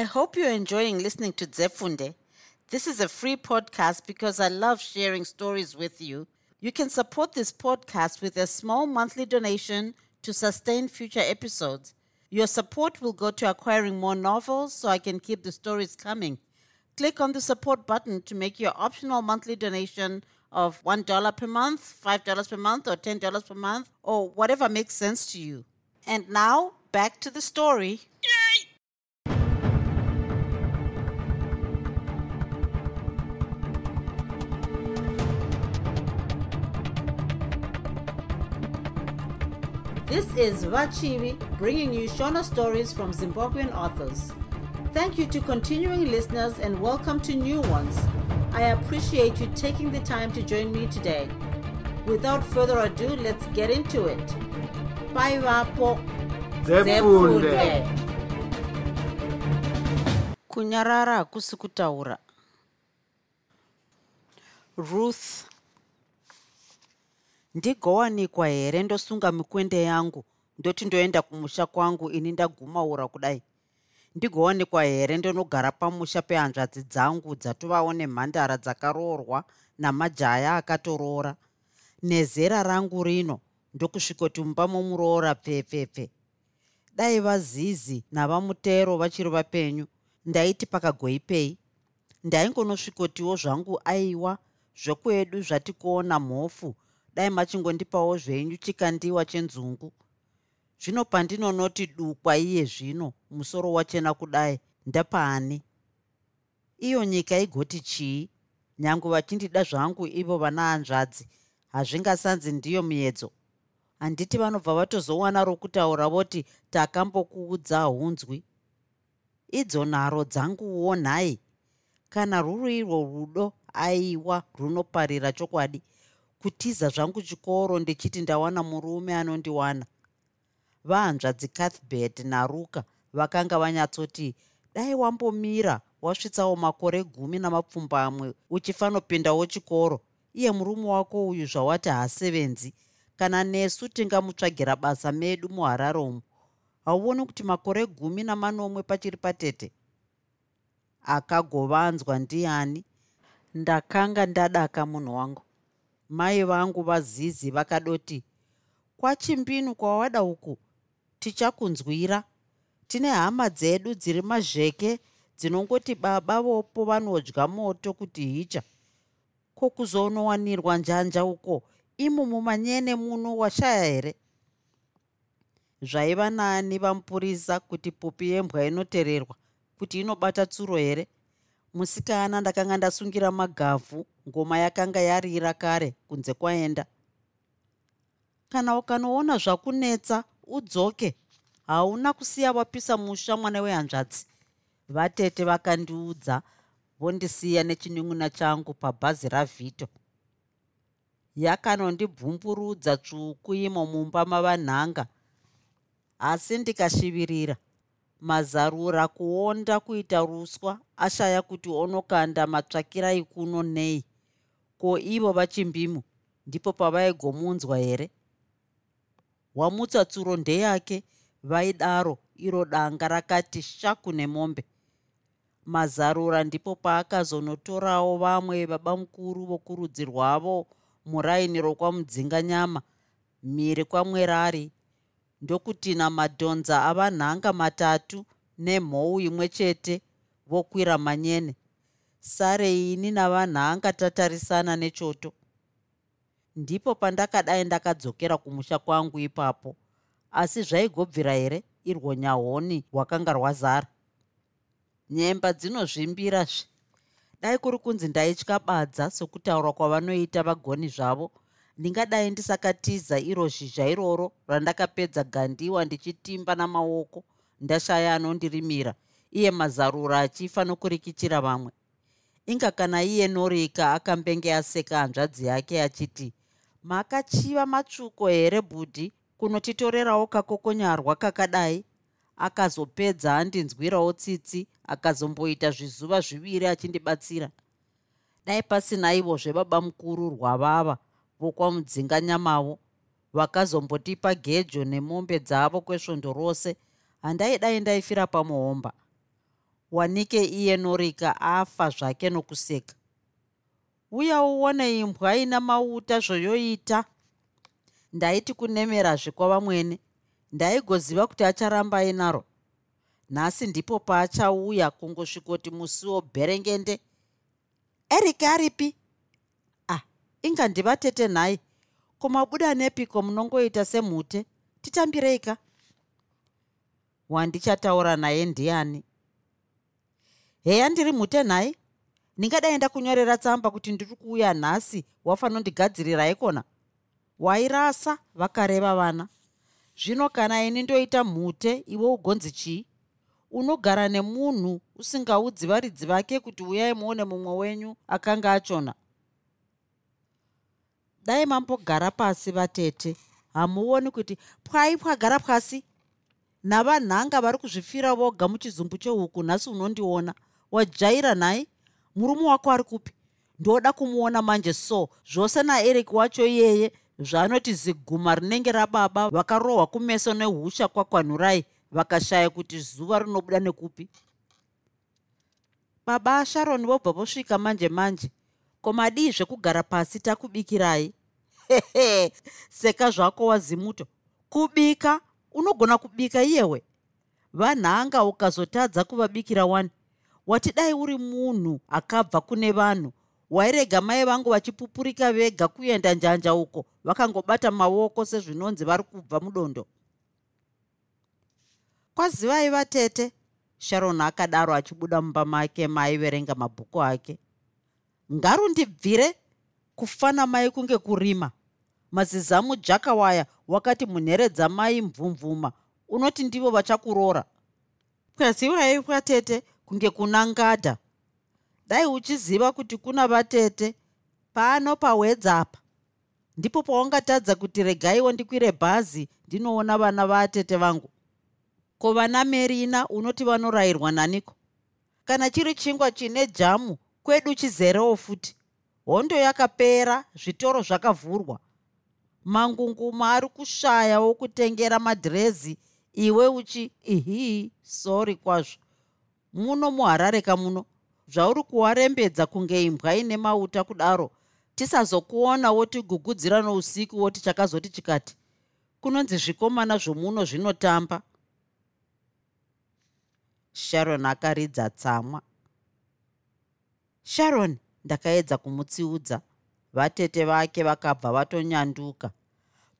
I hope you're enjoying listening to Zefunde. This is a free podcast because I love sharing stories with you. You can support this podcast with a small monthly donation to sustain future episodes. Your support will go to acquiring more novels so I can keep the stories coming. Click on the support button to make your optional monthly donation of $1 per month, $5 per month, or $10 per month, or whatever makes sense to you. And now, back to the story. This is Vachivi bringing you Shona stories from Zimbabwean authors. Thank you to continuing listeners and welcome to new ones. I appreciate you taking the time to join me today. Without further ado, let's get into it. Bye, Vapo. Kunyarara hakusi kutaura ruth ndigowanikwa here? Ndosunga mikwende yangu. Ndoti ndoenda kumusha kwangu ini ndagumaura kudai. Ndigowanikwa here? Ndonogara pamusha pehanzvadzi dzangu dzatovawo nemhandara dzakaroorwa namajaya akatoroora nezera rangu rino ndokusvikoti mumba momuroora pfepfepfe dai vazizi navamutero vachiri vapenyu ndaiti pakagoipei? Ndaingonosvikotiwo zvangu aiwa zvekwedu zvatikuona mhofu dai machingondipawo zvenyu chikandiwa chenzungu. Zvino pandinonoti dukwa iye zvino musoro wachena kudai ndapaani iyo nyika igoti chii? Nyange vachindida zvangu ivo vana hanzvadzi hazvingasanzi ndiyo miedzo. Handiti vanobva vatozowana rokutaura voti takambokuudza hunzwi. Idzo nharo dzanguwo nhai kana ruri irwo rudo aiwa runoparira chokwadi kutiza zvangu chikoro ndichiti ndawana murume anondiwana. Vahanzvadzi cathbert naruka vakanga vanyatsoti dai wambomira wasvitsawo makore gumi namapfumbamwe uchifanopindawo chikoro. Iye murume wako uyu zvawati haasevenzi. Kana nesu tingamutsvagira basa medu muharare umu hauoni kuti makore gumi namanomwe pachiri patete? Akagovanzwa ndiani? Ndakanga ndadaka munhu wangu mai vangu vazizi vakadoti kwachimbinu kwawada uku? Tichakunzwira. Tine hama dzedu dziri mazheke dzinongoti baba vopo vanodya moto kuti hicha kokuzonowanirwa njanja uko? Imo mumanyene muno washaya here? Zvaiva nani vamupurisa kuti pupi yembwa inotererwa kuti inobata tsuro here musikana ndakanga ndasungira magavhu ngoma yakanga yarira kare kunze kwaenda. Kana ukanoona zvakunetsa udzoke. Hauna kusiya wapisa musha mwana wehanzvadzi. Vatete vakandiudza vondisiya nechinyun'una changu pabhazi ravhito yakanondibvumburudza tsvuku imo mumba mavanhanga asi ndikashivirira mazarura kuonda kuita ruswa ashaya kuti onokanda matsvakirai kuno nei. Ko ivo vachimbimu ndipo pavaigomunzwa here? Wamutsa tsuro ndeyake vaidaro iro danga rakati shaku nemombe. Mazarura ndipo paakazonotorawo vamwe baba mukuru vokurudzi rwavo muraini rokwamudzinga nyama mhiri kwamwerari ndokutina madhonza avanhanga matatu nemhou imwe chete vokwira manyene. Sare ini navanhanga tatarisana nechoto. Ndipo pandakadai ndakadzokera kumusha kwangu ipapo asi zvaigobvira here irwo nyahoni rwakanga rwazara? Nyemba dzinozvimbirazve dai kuri kunzi ndaitya badza sokutaura kwavanoita vagoni zvavo ndingadai ndisakatiza iro zhizha iroro randakapedza gandiwa ndichitimba namaoko ndashaya anondirimira iye mazarura achifa nokurikichira vamwe. Inga kana iye norika akambenge aseka hanzvadzi yake achiti makachiva matsvuko here bhudhi kunotitorerawo kakokonyarwa kakadai? Akazopedza andinzwirawo tsitsi akazomboita zvizuva zviviri achindibatsira. Dai pasinaivozve baba mukuru rwavava vokwamudzinga nyamavo vakazombotipa gejo nemombe dzavo kwesvondo rose handaidai ndaifira pamuhomba. Wanike iye norika afa zvake nokuseka. Uya uone imbwa ina mauta zvoyoita. Ndaiti kunemerazve kwavamwene ndaigoziva kuti acharamba ainaro nhasi ndipo paachauya kungosvikoti musi wobherengende eric aripi inga ndiva tete nhai. Komabuda nepiko munongoita semhute titambireika wandichataura naye ndiani? Heya ndiri mhute nhai? Ndingadai ndakunyorera tsamba kuti ndiri kuuya nhasi wafanondigadzirira ikona wairasa vakareva vana. Zvino kana ini ndoita mhute iwe ugonzi chii? Unogara nemunhu usingaudzi varidzi vake kuti uyai muone mumwe wenyu akanga achona dai mambogara pasi vatete. Hamuoni kuti pwai pwagara pwasi navanhanga vari kuzvifira voga muchizumbu chehuku nhasi unondiona. Wajaira nhai? Murume wako ari kupi? Ndoda kumuona manje so zvose naeric wacho iyeye zvaanoti ziguma rinenge rababa vakarohwa kumeso neusha kwakwanurai vakashaya kuti zuva rinobuda nekupi. Baba asharoni vobva vosvika manje manje komadii zvekugara pasi takubikirai seka zvako wazimuto kubika unogona kubika iyewe. Vanhanga ukazotadza kuvabikira wani. Wati dai uri munhu akabva kune vanhu wairega mai vangu vachipupurika vega kuenda njanja uko vakangobata maoko sezvinonzi vari kubva mudondo. Kwazivai vatete sharon akadaro achibuda mumba make maaiverenga mabhuku ake. Ngarundibvire kufana mai kunge kurima mazizamu jakawaya wakati munhere dzamai mvumvuma unoti ndivo vachakuroora kwazivai vatete kunge kuna ngadha dai uchiziva kuti kuna vatete pano pawedzapa ndipo paungatadza kuti regaiwo ndikwire bhazi ndinoona vana vatete vangu. Ko vana merina unoti vanorayirwa naniko? Kana chiri chingwa chine jamu kwedu chizerewo futi. Hondo yakapera zvitoro zvakavhurwa mangunguma ari kushaya wokutengera madhirezi iwe uchi ihii sori kwazvo. Muno muharareka muno. Zvauri kuwarembedza kunge imbwa ine mauta kudaro tisazokuona wotigugudzira nousiku woti chakazoti chikati. Kunonzi zvikomana zvomuno zvinotamba. Sharon akaridza tsamwa. Sharon ndakaedza kumutsiudza vatete vake vakabva vatonyanduka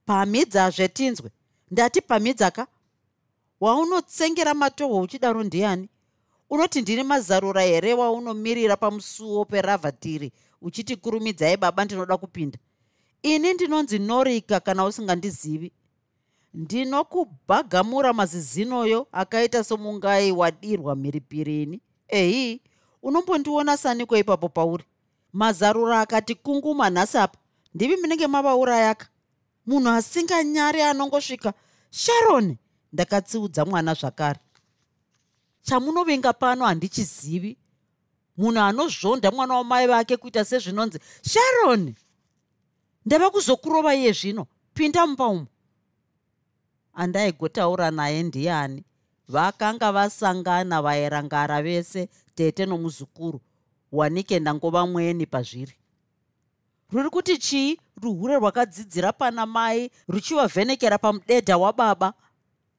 pamidzazve tinzwe ndati pamidzaka? Waunotsengera matohwo uchidaro ndiani? Unoti ndini mazarura here waunomirira pamusuwo peravhatiri uchiti kurumidzai baba ndinoda kupinda ini ndinonzi norika kana usingandizivi. Ndinokubhagamura mazizinoyo akaita somungai wadirwa mhiripirini ehi unombondiona saniko ipapo pauri mazarura akati kunguma nhasi apa? Ndivi munenge mavaurayaka? Munhu asinganyari anongosvika. Sharoni ndakatsiudza mwana zvakare. Chamunovinga pano handichizivi. Munhu anozvonda mwana wamai vake kuita sezvinonzi sharoni ndava kuzokurova iye zvino? Pinda mumba umo andaigotaura naye ndiani? Vakanga vasangana vairangara vese tete nomuzukuru wanike ndangova mweni pazviri. Ruri kuti chii? Ruhure rwakadzidzira pana mai ruchivavhenekera pamudedha wababa.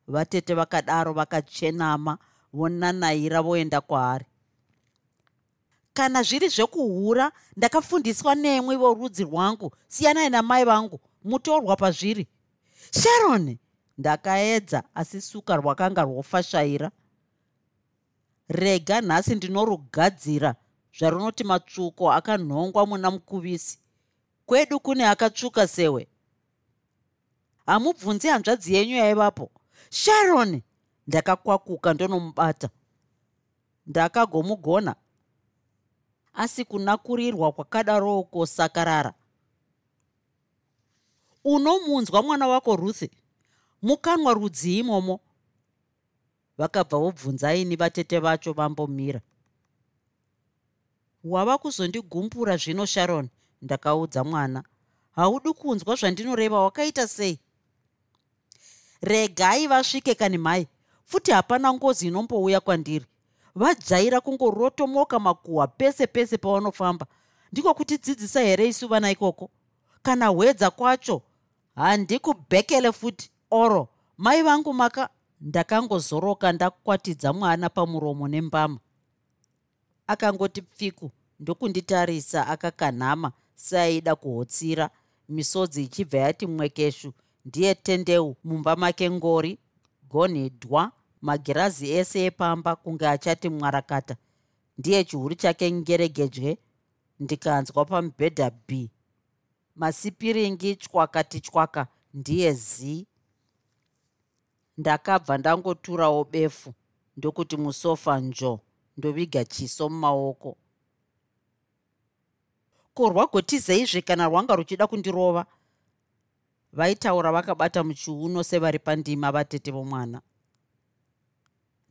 Vatete vakadaro vakachenama vonanayira voenda kwaari. Kana zviri zvekuhura ndakafundiswa nemwe vorudzi rwangu siyanai namai vangu mutorwa pazviri. Sharoni ndakaedza asi suka rwakanga rwofashaira. Rega nhasi ndinorugadzira zvarunoti matsvuko akanhongwa muna mukuvisi. Kwedu kune akatsvuka sewe. Hamubvunzi hanzvadzi yenyu yaivapo. Sharoni ndakakwakuka ndonomubata. Ndakagomugona. Asi kunakurirwa kwakadaroko sakarara. Unomunzwa mwana wako ruthi mukanwa rudzii imomo? Vakabva vobvunzaini vatete vacho vambomira wava kuzondigumbura zvino sharon ndakaudza mwana. Haudi kunzwa zvandinoreva wakaita sei? Regai vasvike kani mai futi hapana ngozi inombouya kwandiri. Vajaira kungorotomoka makuhwa pese pese pavanofamba ndiko kutidzidzisa here isu vana ikoko? Kana hwedza kwacho handikubhekele futi. Oro mai vangu maka ndakangozoroka ndakwatidza mwana pamuromo nembama akangoti pfiku ndokunditarisa akakanhama seaida kuhotsira. Misodzi ichibva yati mwekeshu ndiye tendeu mumba make ngori gonhi dhwa magirazi ese epamba kunge achati mwarakata. Ndiye chihuri chake ngeregedye ndikanzwa pamubhedha b. Masipiringi chwakati chwaka ndiye z. Ndakabva ndangoturawo befu ndokuti musofa njo ndoviga chiso mumaoko. Ko rwagotizeizve kana rwanga ruchida kundirova? Vaitaura vakabata muchiuno sevari pandima vatete vomwana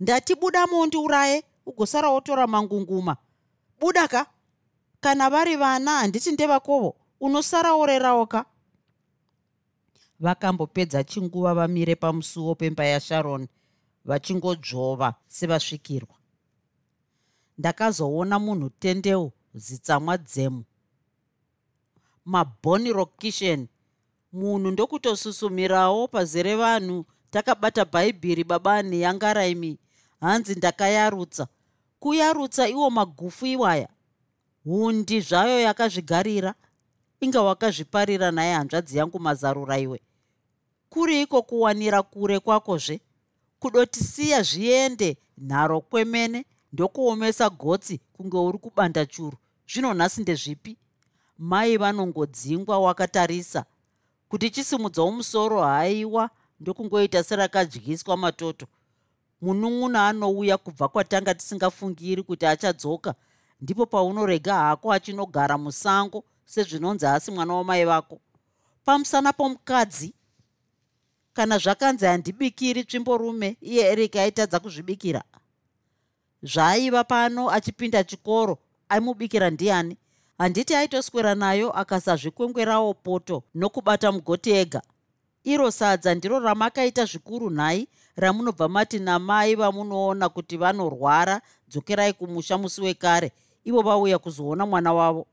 ndati buda mondiuraye ugosara wotora mangunguma. Buda ka? Kana vari vana handiti ndevakovo unosara orerawo ka? Vakambopedza chinguva vamire pamusuwo pemba yasharon vachingodzvova sevasvikirwa ndakazoona munhu tendeu zitsamwa dzemu. Maboni rokishen munhu ndokutosusumirawo pazere vanhu takabata bhaibheri babani yangaraimi hanzi ndakayarutsa. Kuyarutsa iwo magufu iwaya. Hundi zvayo yakazvigarira inga wakazviparira naye hanzvadzi yangu mazarura iwe. Kuri iko kuwanira kure kwakozve kudotisiya zviende nharo kwemene ndokuomesa gotsi kunge uri kubanda churu. Zvino nhasi ndezvipi? Mai vanongodzingwa wakatarisa. Kuti chisimudzawo musoro haiwa ndokungoita serakadyiswa matoto. Munun'una anouya kubva kwatanga tisingafungiri kuti achadzoka ndipo paunorega hako achinogara musango sezvinonzi asi mwana wamai vako. Pamusana pomukadzi kana zvakanzi handibikiri tsvimborume iye eric aitadza kuzvibikira zvaaiva pano achipinda chikoro aimubikira ndiani? Handiti aitoswera nayo akasazvikwengwerawo poto nokubata mugoti ega. Iro sadza ndiro ramakaita zvikuru nhai ramunobva mati namai vamunoona kuti vanorwara dzokerai kumusha musi wekare. Ivo vauya kuzoona mwana wavo.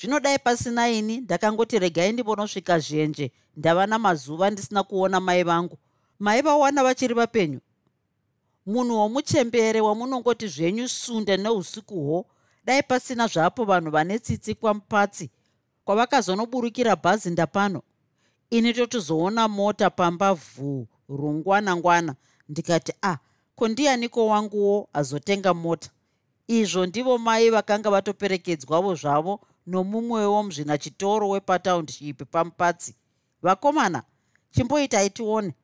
Zvinodai pasina ini ndakangoti regai ndivonosvika zhenje ndava namazuva ndisina kuona mai vangu. Mai vawana vachiri vapenyu munhu womuchembere wamunongoti zvenyu sunde neusikuhwo dai pasina zvapo vanhu vane tsitsi kwamupatsi kwavakazonoburukira bhazi ndapano. Ini totizoona mota pamba vhuu rungwanangwana. Ndikati ah, kondianiko wanguwo azotenga mota? Izvo ndivo mai vakanga vatoperekedzwavo zvavo nomumwewo muzvinachitoro wepatownship pamupatsi. Vakomana chimboitai tione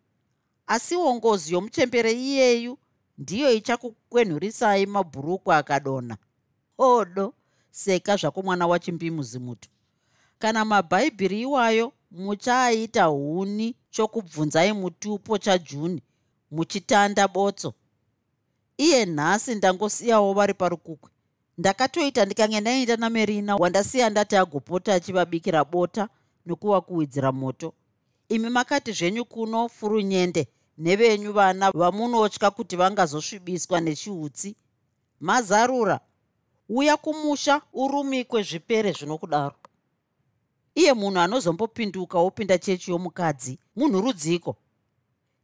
asiwo ngozi yomuchembere iyeyu ndiyo ichakukwenhurisai mabhuruku akadonha. Odo seka zvako mwana wachimbimuzimuto kana mabhaibheri iwayo muchaaita huni chokubvunzai mutupo chajuni muchitanda botso. Iye nhasi ndangosiyawo vari parukukwe. Ndakatoita ndikange ndaenda namerina wandasiya ndati agopota achivabikira bota nokuvakuwidzira moto. Imi makati zvenyu kuno furunyende nevenyu vana vamunotya kuti vangazosvibiswa nechiutsi mazarura uya kumusha urumikwe zvipere zvinokudaro. Iye munhu anozombopinduka wopinda chechi yomukadzi munhu rudziko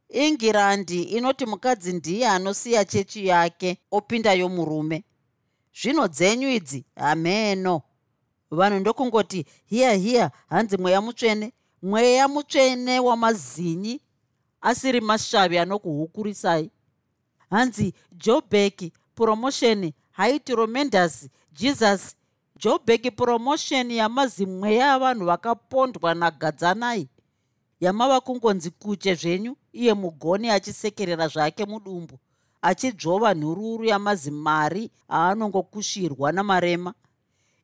ingirandi inoti mukadzi ndiye anosiya chechi yake opinda yomurume zvino dzenyu idzi hameno vanhu ndokungoti hiya hiya hanzi mweya mutsvene? Mweya mutsvene wamazinyi asiri mashavi anokuhukurisai hanzi jobeki promotion haiti romendasi jesus jobeki promotion yamazi mweya avanhu vakapondwa nagadzanai yamava kungonzi kuche zvenyu iye mugoni achisekerera zvake mudumbu achidzvova nhururu yamazi mari aanongokushirwa namarema.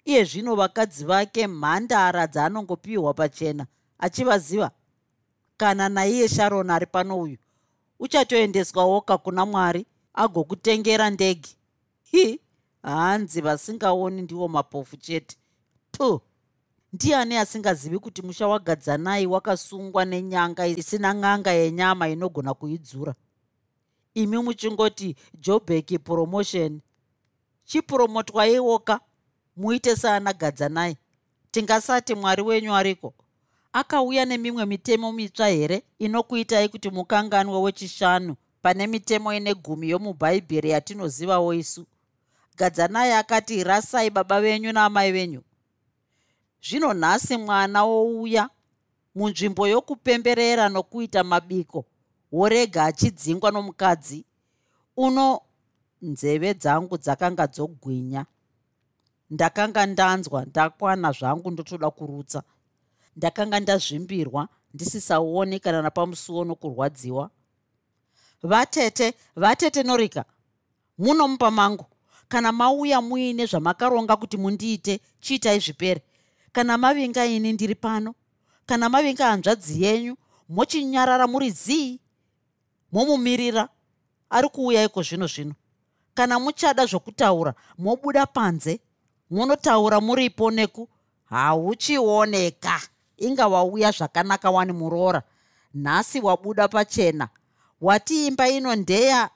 Iye zvino vakadzi vake mhandara dzaanongopiwa pachena achivaziva kana naiye sharon ari pano uyu uchatoendeswawoka kuna mwari agokutengera ndege. Hi hanzi vasingaoni ndiwo mapofu chete. Pu ndiani asingazivi kuti musha wagadzanai wakasungwa nenyanga isina n'anga yenyama inogona kuidzura? Imi muchingoti jobek promotion chipuromotwaiwoka muite saana gadzanai tingasati mwari wenyu ariko akauya nemimwe mitemo mitsva here inokuitai kuti mukanganwe wechishanu pane mitemo ine gumi yomubhaibheri yatinozivawo isu? Gadzanai akati rasai baba venyu naamai venyu. Zvino nhasi mwana wouya munzvimbo yokupemberera nokuita mabiko worega achidzingwa nomukadzi uno nzeve dzangu dzakanga dzogwinya. Ndakanga ndanzwa ndakwana zvangu ndotoda kurutsa ndakanga ndazvimbirwa ndisisaoni kana napamusuwo nokurwadziwa. Vatete vatete norika munomupa mangu kana mauya muine zvamakaronga kuti mundiite chiitai zvipere. Kana mavinga ini ndiri pano kana mavinga hanzvadzi yenyu mochinyarara muri zii momumirira ari kuuya iko zvino zvino. Kana muchada zvokutaura mobuda panze munotaura muripo neku hauchioneka inga wauya zvakanaka wani muroora. Nhasi wabuda pachena. Wati imba ino ndeya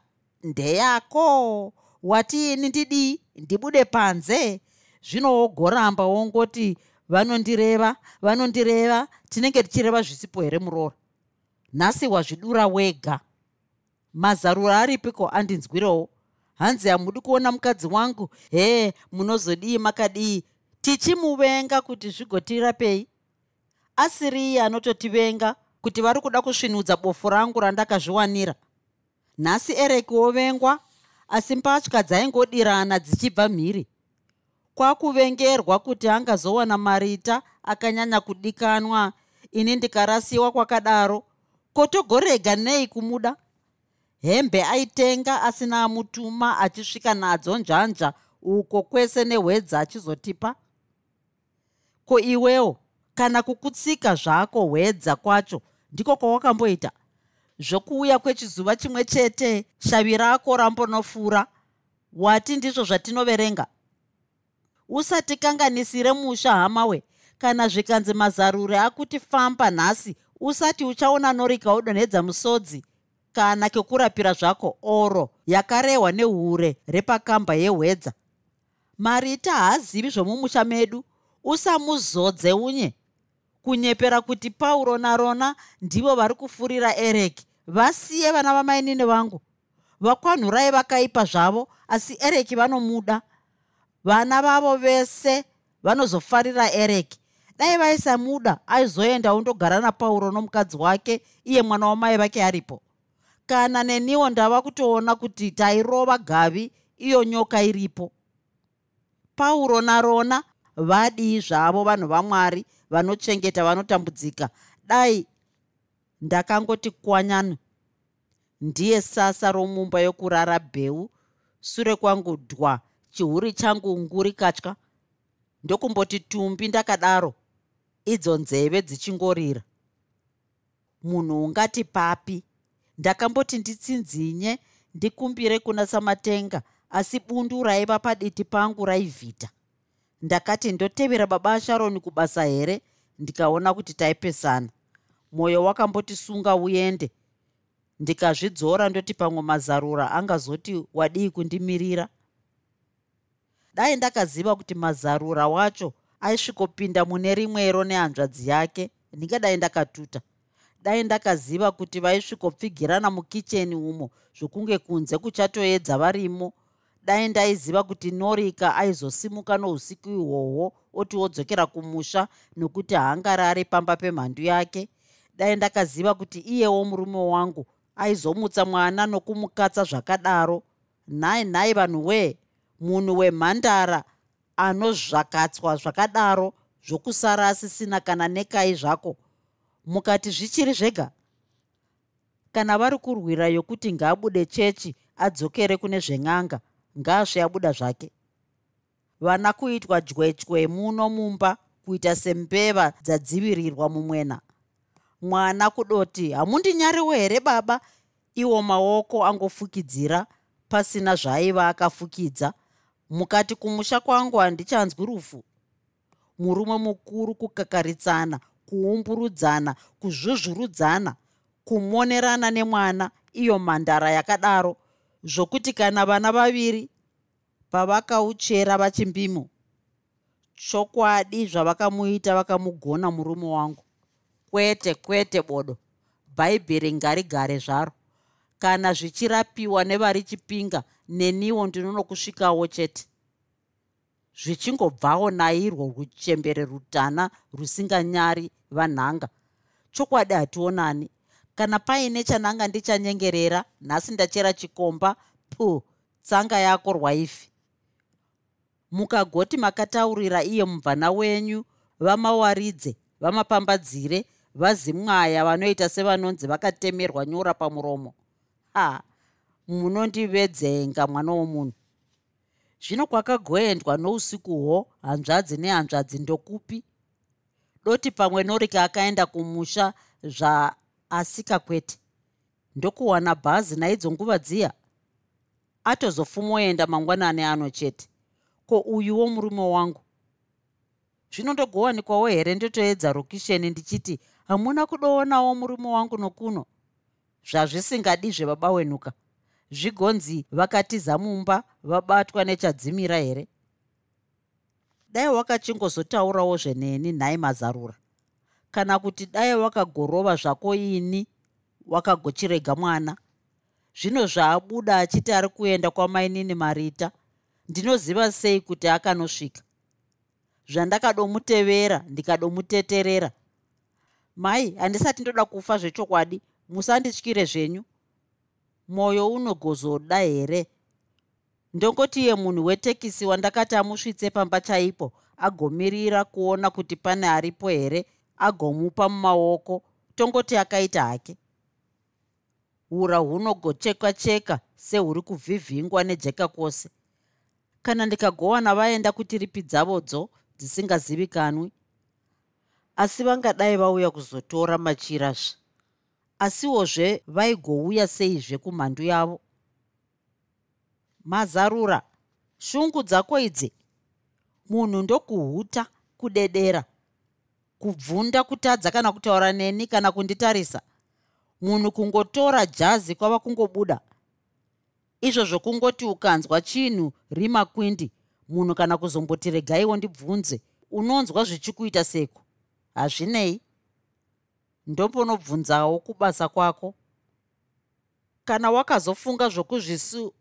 ndeyako. Wati ini ndidii ndibude panze. Zvinoogoramba wongoti vanondireva vanondireva tinenge tichireva zvisipo here muroora. Nhasi wazvidura wega. Mazarura aripiko? Andinzwirewo. Hanzi hamudi kuona mukadzi wangu? Hee munozodii makadii. Tichimuvenga kuti zvigotirapei asiri iye anototivenga kuti vari kuda kusvinudza bofu rangu randakazviwanira. Nhasi ereki wovengwa asi mbatya dzaingodirana dzichibva mhiri. Kwakuvengerwa kuti angazowana marita akanyanya kudikanwa ini ndikarasiwa kwakadaro. Kotogorega nei kumuda? Hembe aitenga asina amutuma achisvika nadzo njanja uko kwese nehwedza achizotipa? Ko iwewo kana kukutsika zvako hwedza kwacho. Ndiko kwawakamboita zvokuuya kwechizuva chimwe chete shavi rako rambonofura wati ndizvo zvatinoverenga. Usatikanganisire musha hamawe. Kana zvikanzi mazarure akuti famba nhasi usati uchaona norika udonhedza musodzi. Kana kekurapira zvako oro yakarehwa nehure repakamba yehwedza. Marita haazivi zvomumusha medu. Usamuzodze unye kunyepera kuti pauro narona ndivo vari kufurira ereki vasiye vana vamainini vangu. Vakwanhurai vakaipa zvavo asi ereki vanomuda. Vana vavo vese vanozofarira ereki dai vaisamuda aizoenda undogara napauro nomukadzi wake iye mwana wamai vake aripo. Kana neniwo ndava kutoona kuti tairova gavi iyo nyoka iripo. Pauro narona vadii zvavo vanhu vamwari vanochengeta vanotambudzika. Dai ndakangoti kwanyani ndiye sasa romumba yokurara bheu sure kwangu dhwa chihuri changu nguri katya. Ndokumboti tumbi ndakadaro idzo nzeve dzichingorira. Munhu ungati papi ndakamboti nditsinzinye ndikumbire kuna samatenga asi bundu raiva paditi pangu raivhita ndakati ndotevera baba asharoni kubasa here? Ndikaona kuti taipesana. Mwoyo wakambotisunga uende ndikazvidzora ndoti pamwe mazarura angazoti wadii kundimirira. Dai ndakaziva kuti mazarura wacho aisvikopinda mune rimwero nehanzvadzi yake ndingadai ndakatuta. Dai ndakaziva kuti vaisvikopfigirana mukicheni umo zvokunge kunze kuchatoedza varimo dai ndaiziva kuti norika aizosimuka nousiku ihwohwo oti wodzokera kumusha nokuti haangarari pamba pemhandu yake. Dai ndakaziva kuti iyewo murume wangu aizomutsa mwana nokumukatsa zvakadaro. Nhai nhai vanhu wee munhu wemhandara anozvakatswa zvakadaro zvokusara asisina kana nekai zvako. Mukati zvichiri zvega? Kana vari kurwira yokuti ngaabude chechi adzokere kune zven'anga ngaasve abuda zvake. Vana kuitwa dywedye muno mumba kuita sembeva dzadzivirirwa mumwena. Mwana kudoti hamundinyariwo here baba? Iwo maoko angofukidzira pasina zvaaiva akafukidza. Mukati kumusha kwangu handichanzwi rufu. Murume mukuru kukakaritsana kuumburudzana kuzvuzvurudzana kumonerana nemwana iyo mhandara yakadaro zvokuti kana vana vaviri pavakauchera vachimbimo chokwadi zvavakamuita vakamugona murume wangu. Kwete kwete bodo. Bhaibheri ngarigare zvaro. Kana zvichirapiwa nevari chipinga neniwo ndinonokusvikawo chete. Zvichingobvawo nairwo ruchembere rutana rusinganyari vanhanga. Chokwadi hationani kana paine chananga ndichanyengerera nhasi ndachera chikomba pu tsanga yako rwaifi. Mukagoti makataurira iye mubvana wenyu vamawaridze vamapambadzire vazimwaya vanoita sevanonzi vakatemerwa nyora pamuromo. A munondivedzenga mwana womunhu. Zvino kwakagoendwa nousikuhwo hanzvadzi nehanzvadzi ndokupi? Doti pamwe norika akaenda kumusha zvaasika kwete ndokuwana bhazi naidzo nguva dziya? Atozofumoenda mangwanani ano chete. Ko uyuwo murume wangu? Zvinondogowanikwawo here? Ndotoedza rokisheni ndichiti hamuna kudoonawo murume wangu nokuno? Zvazvisingadi zvebaba wenuka. Zvigonzi vakatiza mumba vabatwa nechadzimira here? Dai wakachingozotaurawo zveneni nhai mazarura kana kuti dai wakagorova zvako ini wakagochirega mwana zvino zvaabuda achiti ari kuenda kwamainini marita ndinoziva sei kuti akanosvika? Zvandakadomutevera ndikadomuteterera. Mai handisati ndoda kufa zvechokwadi musandityire zvenyu. Mwoyo unogozoda here? Ndongoti ye munhu wetekisi wandakati amusvitse pamba chaipo agomirira kuona kuti pane aripo here agomupa mumaoko tongoti akaita hake. Ura hunogochekwa cheka sehuri kuvhivhingwa nejeka kwose. Kana ndikagowana vaenda kutiripi dzavodzo dzisingazivikanwi. Asi vangadai vauya kuzotora machirazve asiwozve vaigouya seizve kumhandu yavo. Mazarura shungu dzako idzi. Munhu ndokuhuta kudedera kubvunda kutadza kana kutaura neni kana kunditarisa munhu kungotora jazi kwava kungobuda. Izvo zvokungoti ukanzwa chinhu rimakwindi munhu kana kuzomboti regaiwo ndibvunze unonzwa zvichikuita seko hazvinei. Ndombonobvunzawo kubasa kwako. Kana wakazofunga zvokuzvisu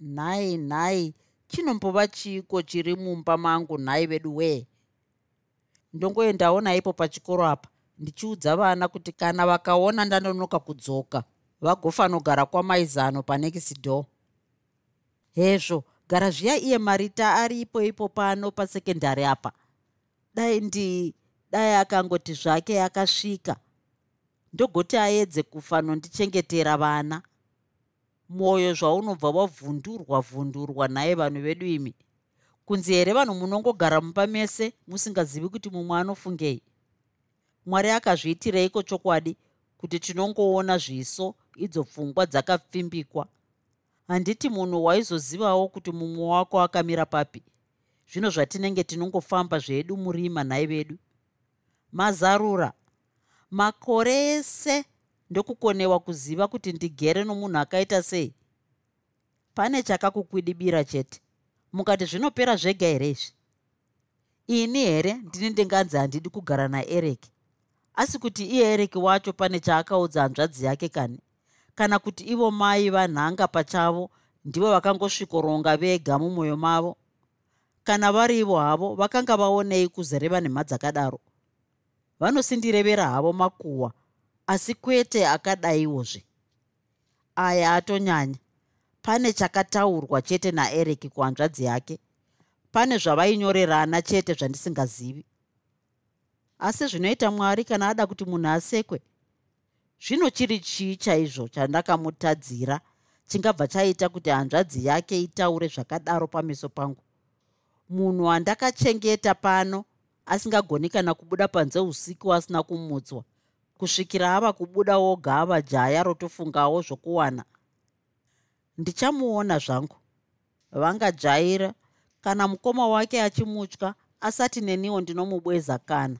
nhai nhai chinombova chiiko chiri mumba mangu? Nhai vedu wee ndongoendawo naipo pachikoro apa. Ndichiudza vana kuti kana vakaona ndanonoka kudzoka vagofanogara kwamaizano panekisido hezvo gara zviya iye marita aripo ipo pano pasekendari apa. Dai ndi dai akangoti zvake akasvika. Ndogoti aedze kufanondichengetera vana. Mwoyo zvaunobva wavhundurwa vhundurwa naye vanhu vedu imi kunzi here vanhu munongogara mumba mese musingazivi kuti mumwe anofungei? Mwari akazviitireiko chokwadi kuti tinongoona zviso idzo pfungwa dzakapfimbikwa handiti munhu waizozivawo kuti mumwe wako akamira papi? Zvino zvatinenge tinongofamba zvedu murima nhai vedu. Mazarura. Makore ese ndokukonewa kuziva kuti ndigere nomunhu akaita sei? Pane chakakukwidibira chete mukati zvinopera zvega here izvi? Ini here ndini ndinganzi handidi kugara naereki asi kuti iye ereki wacho pane chaakaudza hanzvadzi yake kani? Kana kuti ivo mai vanhanga pachavo ndivo vakangosvikoronga vega mumwoyo mavo? Kana vari ivo havo vakanga vaonei kuzoreva nemha dzakadaro vanosindirevera havo makuhwa asi kwete akadaiwozve. Aya atonyanya pane chakataurwa chete naereki kuhanzvadzi yake pane zvavainyorerana chete zvandisingazivi. Asi zvinoita mwari kana ada kuti munhu asekwe zvino chiri chii chaizvo chandakamutadzira chingabva chaita kuti hanzvadzi yake itaure zvakadaro pameso pangu? Munhu wandakachengeta pano asingagoni kana kubuda panze usiku asina kumutswa. Kusvikira ava kubuda oga ava jaya rotofungawo zvokuwana ndichamuona zvangu. Vangajaira kana mukoma wake achimutya asati neniwo ndinomubweza kana.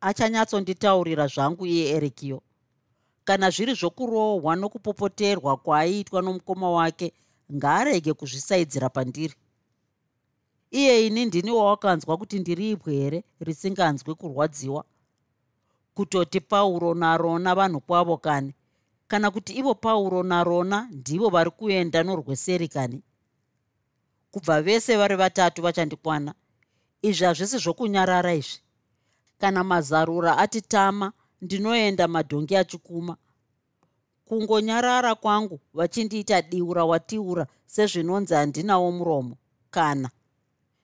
Achanyatsonditaurira zvangu iye erikiyo kana zviri zvokurohwa nokupopoterwa kwaaiitwa nomukoma wake ngaarege kuzvisaidzira pandiri. Iye ini ndini wawakanzwa kuti ndiri ibwe here risinganzwi kurwadziwa? Kutoti pauro narona vanhu kwavo kani kana kuti ivo pauro narona ndivo vari kuenda norweseri kani kubva vese vari vatatu vachandikwana izvi hazvisi zvokunyarara izvi. Kana mazarura atitama ndinoenda madhongi achikuma. Kungonyarara kwangu vachindiita diura watiura sezvinonzi handinawo muromo kana.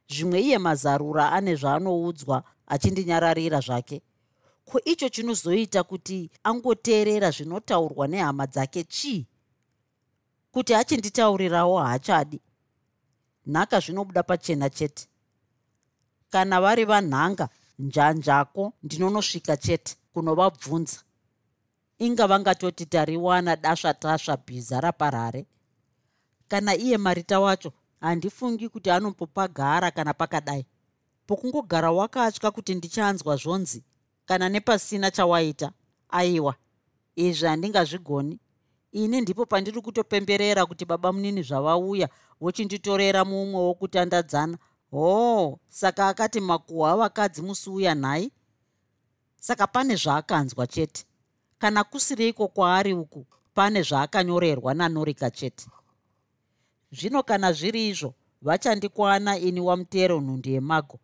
Zvimwe iye mazarura ane zvaanoudzwa achindinyararira zvake ko icho chinozoita kuti angoteerera zvinotaurwa nehama dzake chii? Kuti achinditaurirawo haachadi. Nhaka zvinobuda pachena chete. Kana vari vanhanga njanjako ndinonosvika chete kunovabvunza. Inga vangatoti tariwana dasva tasva bhiza raparare. Kana iye marita wacho handifungi kuti anombopagara kana pakadai. Pokungogara wakatya kuti ndichanzwa zvonzi kana nepasina chawaita aiwa izvi handingazvigoni. Ini ndipo pandiri kutopemberera kuti baba munini zvavauya vochinditorera mumwe wokutandadzana. Hoo saka akati makuhwa vakadzi musiuya nhai? Saka pane zvaakanzwa chete. Kana kusiriko kwaari uku pane zvaakanyorerwa nanorika chete. Zvino kana zviri izvo vachandikwana ini wamutero nhundi yemago.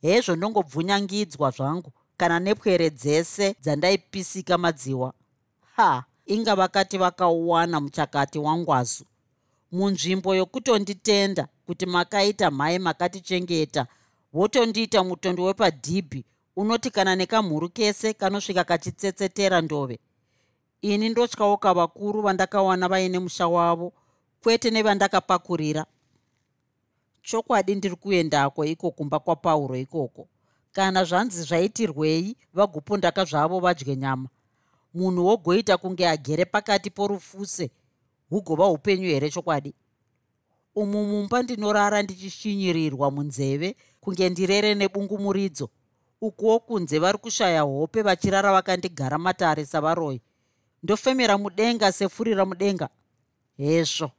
Hezvo ndongobvunyangidzwa zvangu kana nepwere dzese dzandaipisika madziwa. Ha inga vakati vakauwana muchakati wangwazu. Munzvimbo yokutonditenda kuti makaita mhai makatichengeta wotondiita mutondo wepadhibhi unoti kana nekamhuru kese kanosvika kachitsetsetera ndove. Ini ndotyawo kavakuru vandakawana vaine musha wavo kwete nevandakapakurira. Chokwadi ndiri kuendako iko kumba kwapauro ikoko kana zvanzi zvaitirwei vagopondaka zvavo vadye nyama. Munhu wogoita kunge agere pakati porufuse hugova upenyu here chokwadi? Umu mumba ndinorara ndichishinyirirwa munzeve kunge ndirere nebungumuridzo. Ukuwo kunze vari kushaya hope vachirara vakandigara matare savaroi. Ndofemera mudenga sefurira mudenga. Hezvo.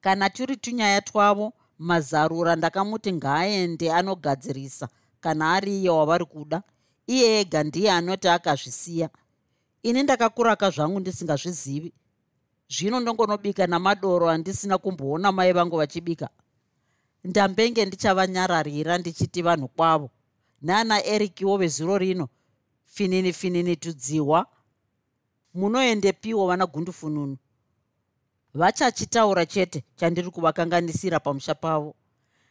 Kana turi tunyaya twavo mazarura ndakamuti ngaaende anogadzirisa kana ari iye wavari kuda iye ega ndiye anoti akazvisiya. Ini ndakakuraka zvangu ndisingazvizivi. Zvino ndongonobika namadoro andisina kumboona mai vangu vachibika. Ndambenge ndichavanyararira ndichiti vanhu kwavo. Naana erikiwo vezuro rino finini finini tudziwa. Munoendepiwo vana gundufununu. Vachachitaura chete chandiri kuvakanganisira pamusha pavo.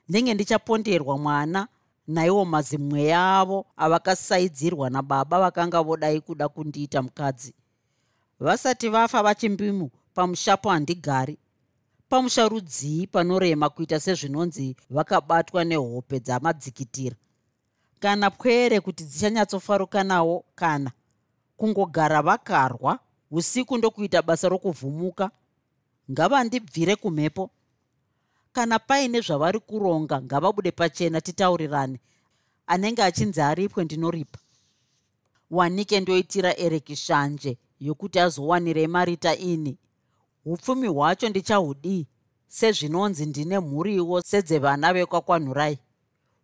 Ndenge ndichaponderwa mwana naiwo mazimweya avo avakasaidzirwa nababa vakanga vodai kuda kundiita mukadzi. Vasati vafa vachimbimu pamushapo handigari. Pamusha rudzii panorema kuita sezvinonzi vakabatwa nehope dzamadzikitira. Kana pwere kuti dzichanyatsofaruka nawo kana kungogara vakarwa usiku ndokuita basa rokuvhumuka ngavandibvire kumhepo kana paine zvavari kuronga ngavabude pachena titaurirane. Anenge achinzi aripwe ndinoripa wanike ndoitira ereki shanje yokuti azowanirei marita ini. Upfumi hwacho ndichahudii. Sezvinonzi ndine mhuriwo sedzevana vekwakwanhurai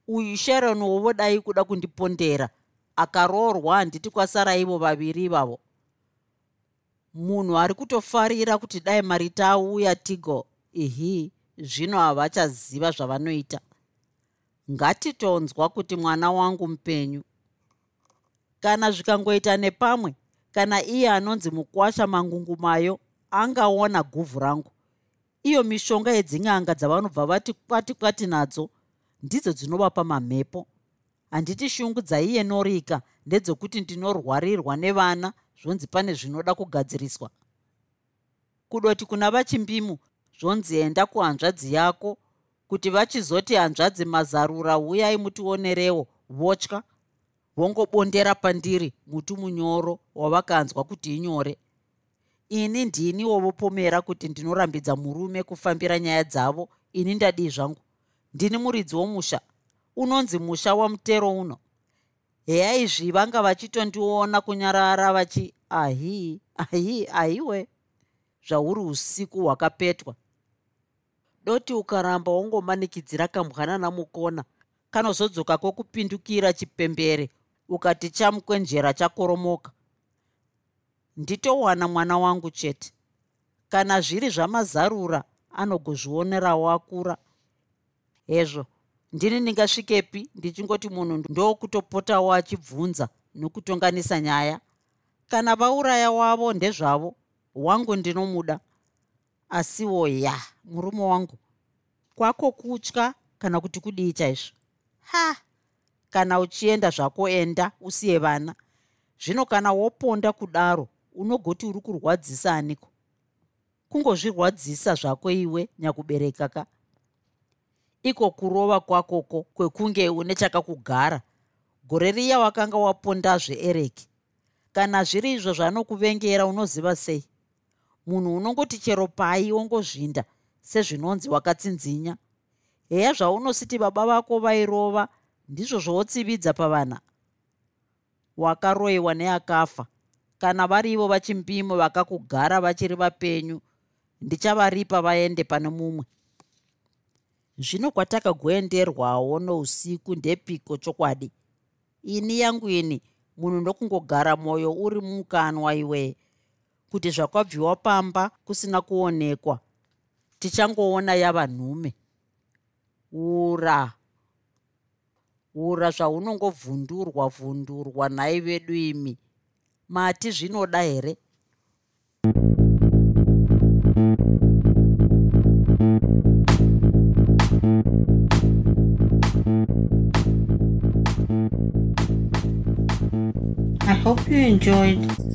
uyu sharon wovo dai kuda kundipondera akaroorwa handiti kwasara ivo vaviri ivavo munhu ari kutofarira kuti dai marita auya tigo ihi zvino havachaziva zvavanoita. Ngatitonzwa kuti mwana wangu mupenyu. Kana zvikangoita nepamwe kana iye anonzi mukwasha mangungumayo angaona guvhu rangu. Iyo mishonga yedzin'anga dzavanobva vati kwati kwati nadzo ndidzo dzinovapa mamhepo. Handiti shungu dzaiye norika ndedzokuti ndinorwarirwa nevana zvonzi pane zvinoda kugadziriswa. Kudoti kuna vachimbimu zvonzi enda kuhanzvadzi yako kuti vachizoti hanzvadzi mazarura uyai mutionerewo votya vongobondera pandiri muti munyoro wavakanzwa kuti inyore. Ini ndini wovopomera kuti ndinorambidza murume kufambira nyaya dzavo ini ndadii zvangu? Ndini muridzi womusha unonzi musha wamutero uno. Heya izvi vanga vachitondiona kunyarara vachi ahi ahi aiwe zvauri usiku hwakapetwa doti ukaramba wongomanikidzira kambwanana mukona kanozodzoka kwokupindukira chipembere ukati chamukwenjera chakoromoka. Nditowana mwana wangu chete. Kana zviri zvamazarura anogozvionerawo akura hezvo ndini ndingasvikepi ndichingoti munhu ndokutopotawo achibvunza nokutonganisa nyaya? Kana vauraya wavo ndezvavo wangu ndinomuda asiwo ya murume wangu. Kwako kutya kana kuti kudii chaizvo ha kana uchienda zvako enda usiye vana. Zvino kana woponda kudaro unogoti uri kurwadzisa aniko? Kungozvirwadzisa zvako iwe nyakubereka ka? Iko kurova kwakoko kwekunge une chakakugara. Gore riya wakanga wapondazve ereki. Kana zviri izvo zvanokuvengera unoziva sei munhu unongoti chero pai wongozvinda sezvinonzi wakatsinzinya. Heya zvaunositi baba vako vairova ndizvo zvotsividza pavana wakaroyiwa neakafa kana varivo vachimbimo vakakugara vachiri vapenyu ndichavaripa vaende pane mumwe. Zvino kwatakagoenderwawo nousiku ndepiko chokwadi? Ini yangu ini munhu ndokungogara mwoyo uri mukanwa iwe kuti zvakwabviwa pamba kusina kuonekwa. Tichangoona yava nhume. Ura. Ura zvaunongovhundurwa vhundurwa nhai vedu imi. Mati zvinoda here? I hope you enjoyed